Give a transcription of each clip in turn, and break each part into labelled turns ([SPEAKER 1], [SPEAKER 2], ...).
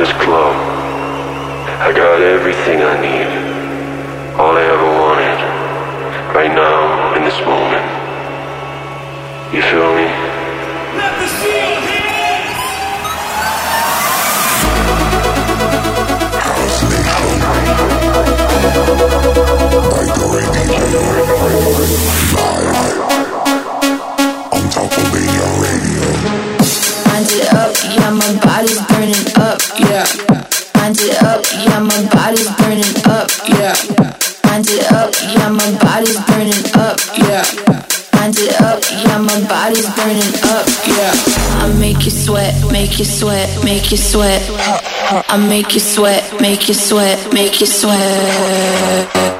[SPEAKER 1] this club. I got everything I need. All I ever wanted. Right now, in this moment. You feel me?
[SPEAKER 2] Let me see your hands!
[SPEAKER 3] by Dori DJ. Live on Top Albania Radio.
[SPEAKER 4] Wind it up, yeah, my body's burning up, yeah. Wind it up, yeah, my body's burning up, yeah. Wind it up, yeah, my body's burning up, yeah. Wind it up, yeah, my body's burning up, yeah. I make you sweat, make you sweat, make you sweat. I make you sweat, make you sweat, make you sweat.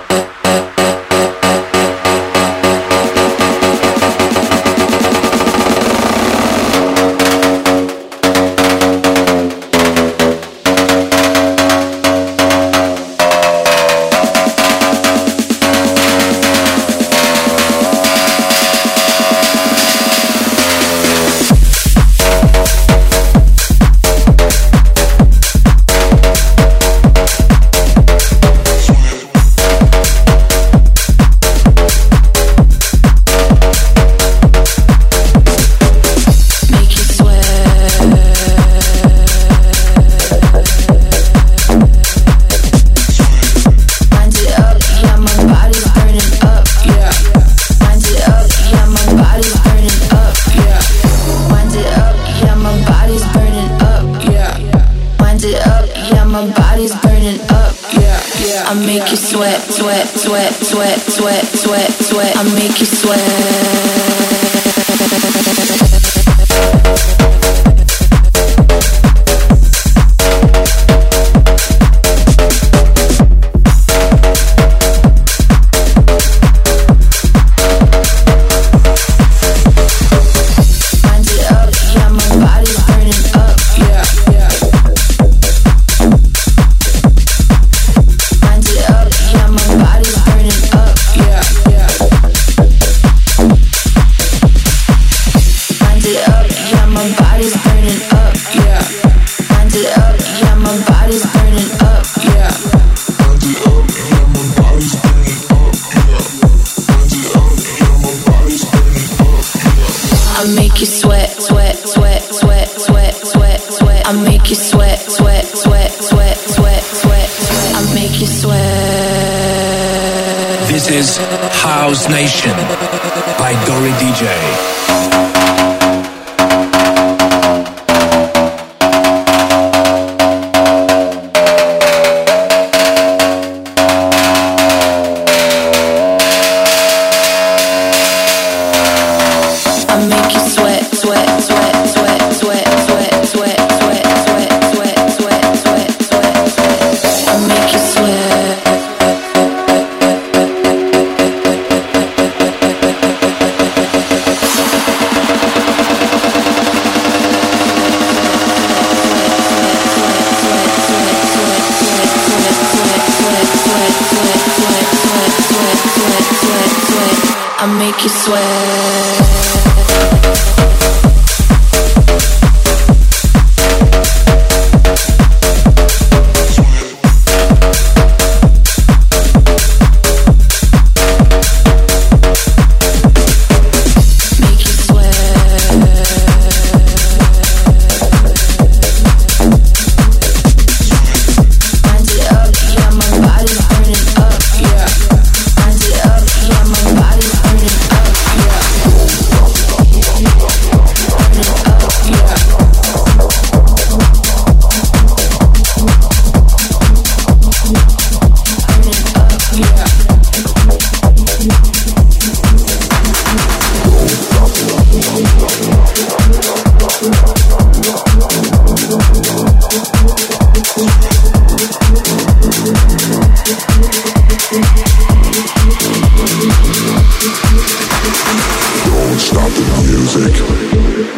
[SPEAKER 4] I make you sweat, sweat, sweat, sweat, sweat, sweat, sweat. I make you sweat, sweat, sweat, sweat, sweat, sweat, sweat. I make you sweat.
[SPEAKER 5] This is House Nation by Dori DJ.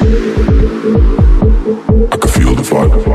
[SPEAKER 4] I
[SPEAKER 3] can feel the vibe.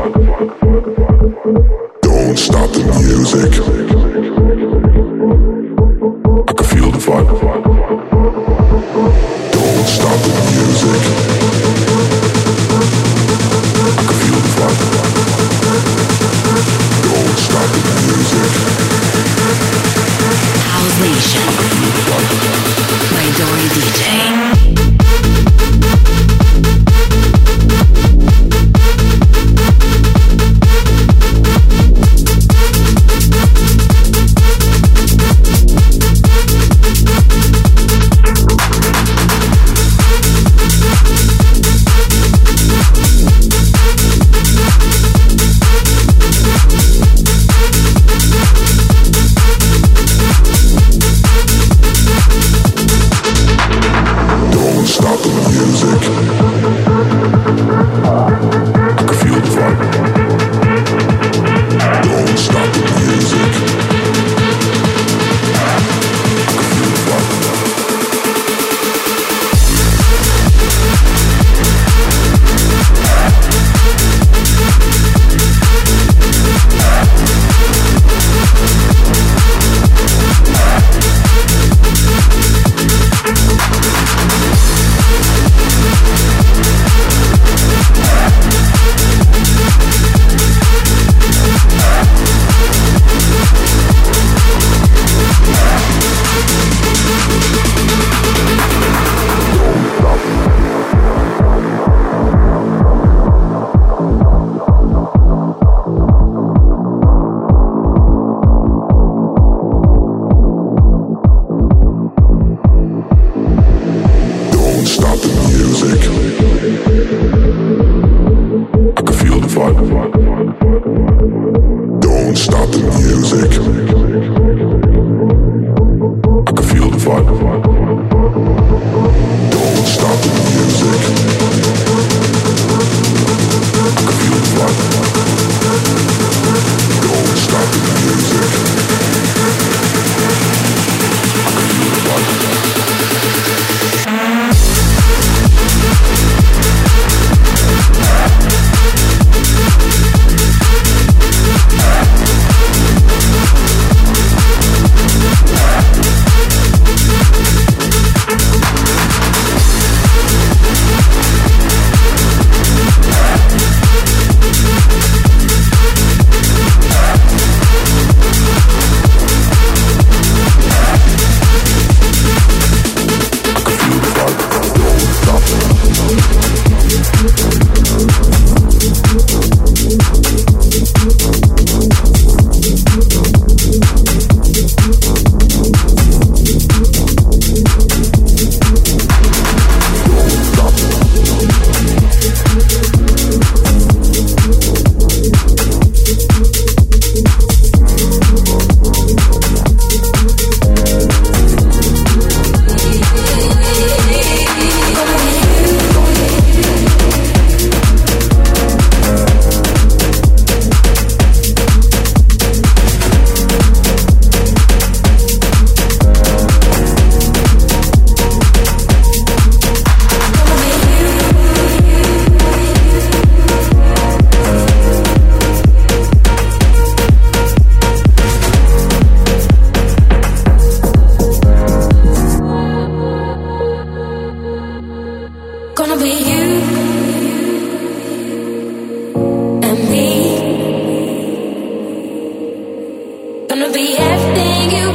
[SPEAKER 3] gonna be everything you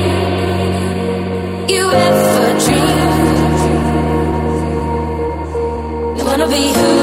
[SPEAKER 3] you ever dreamed. Be who.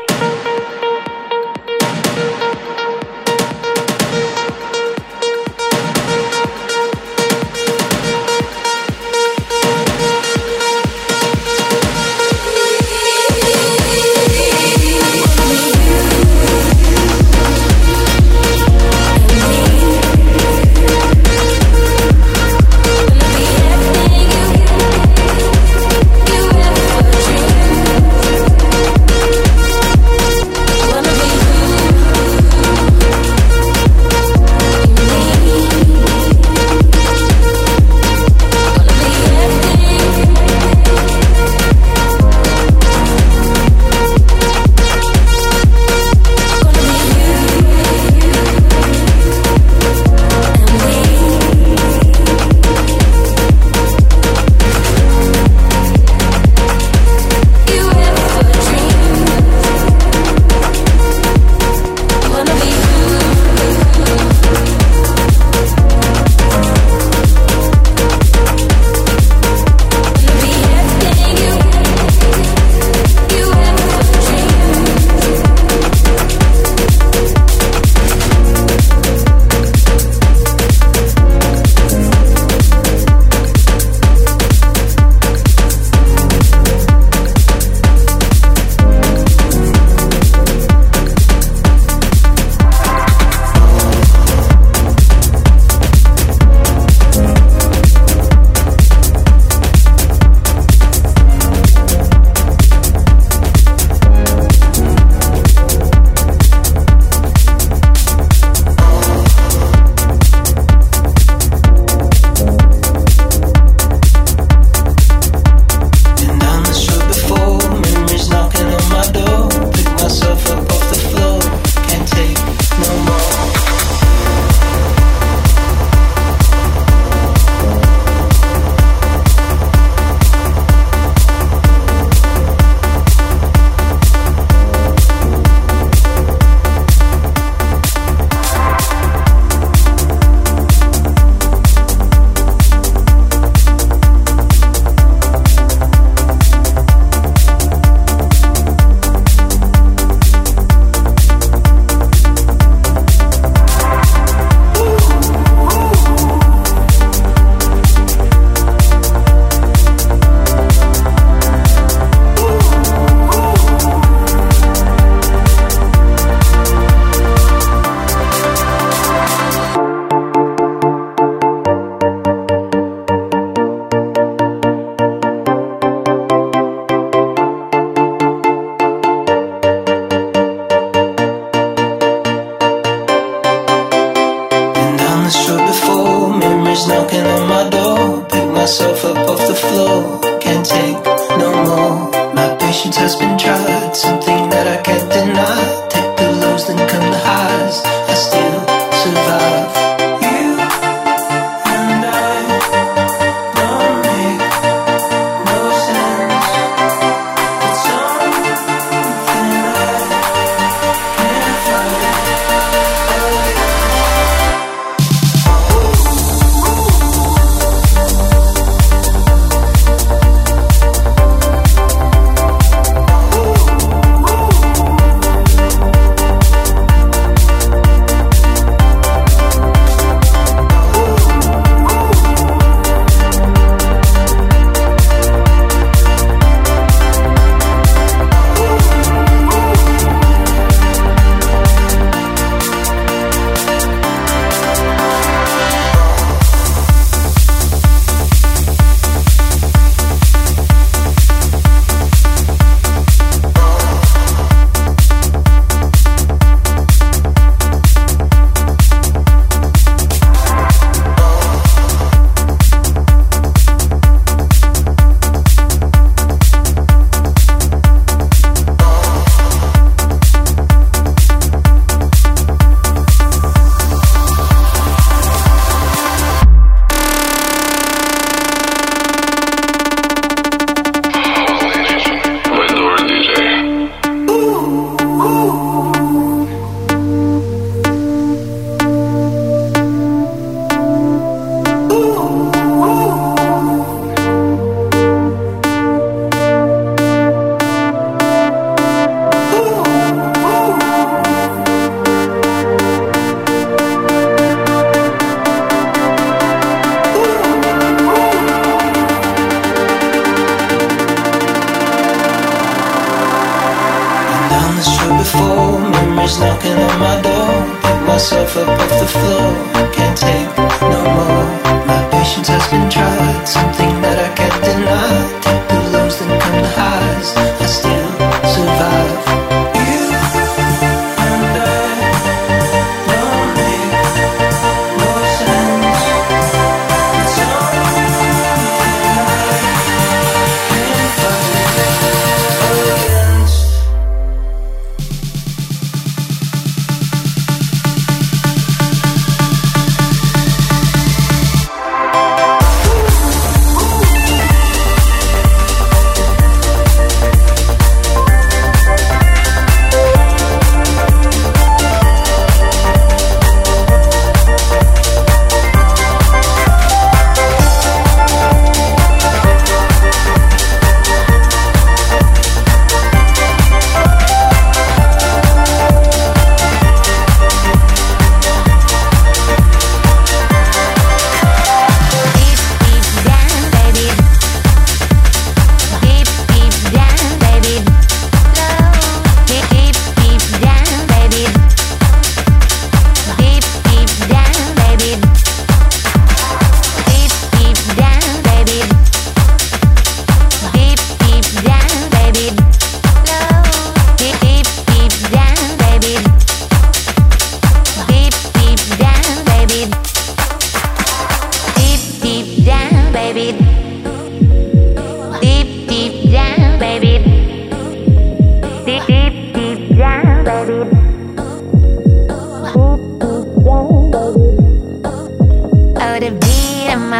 [SPEAKER 6] On my door, pick myself up off the floor. Can't take no more. My patience has been tried, something that I can't deny.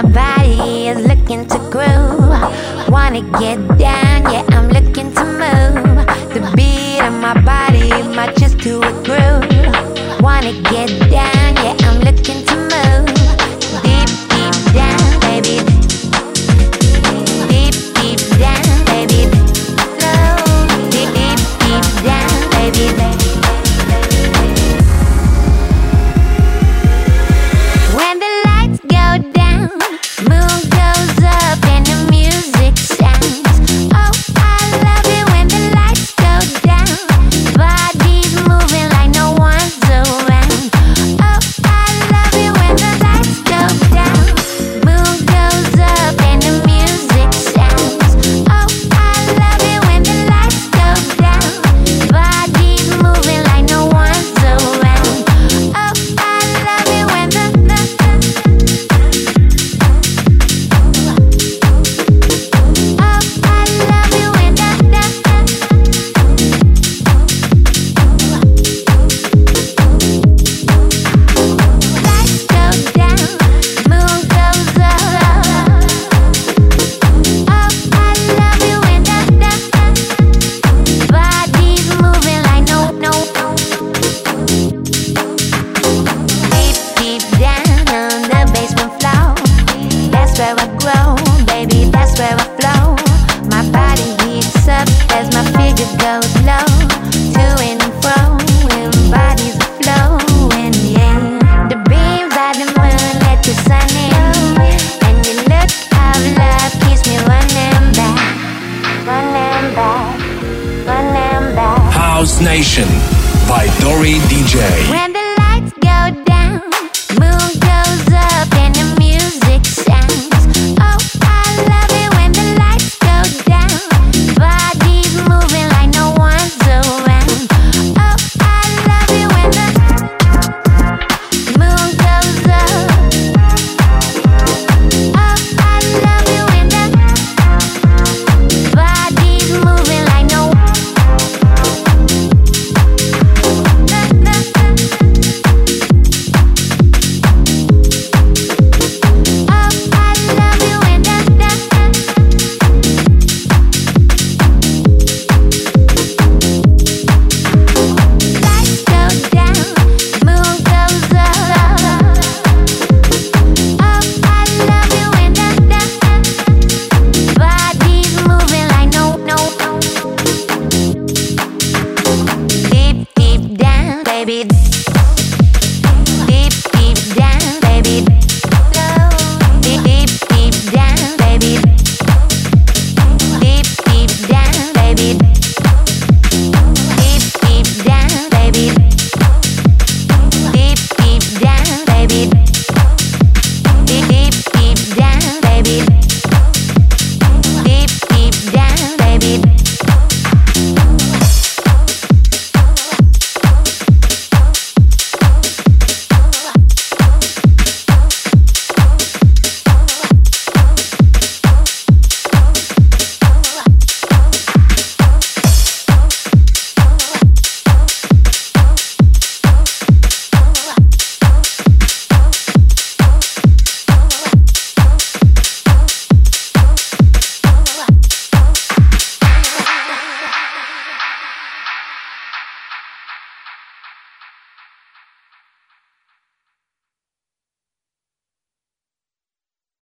[SPEAKER 7] My body is looking to groove. Wanna get down.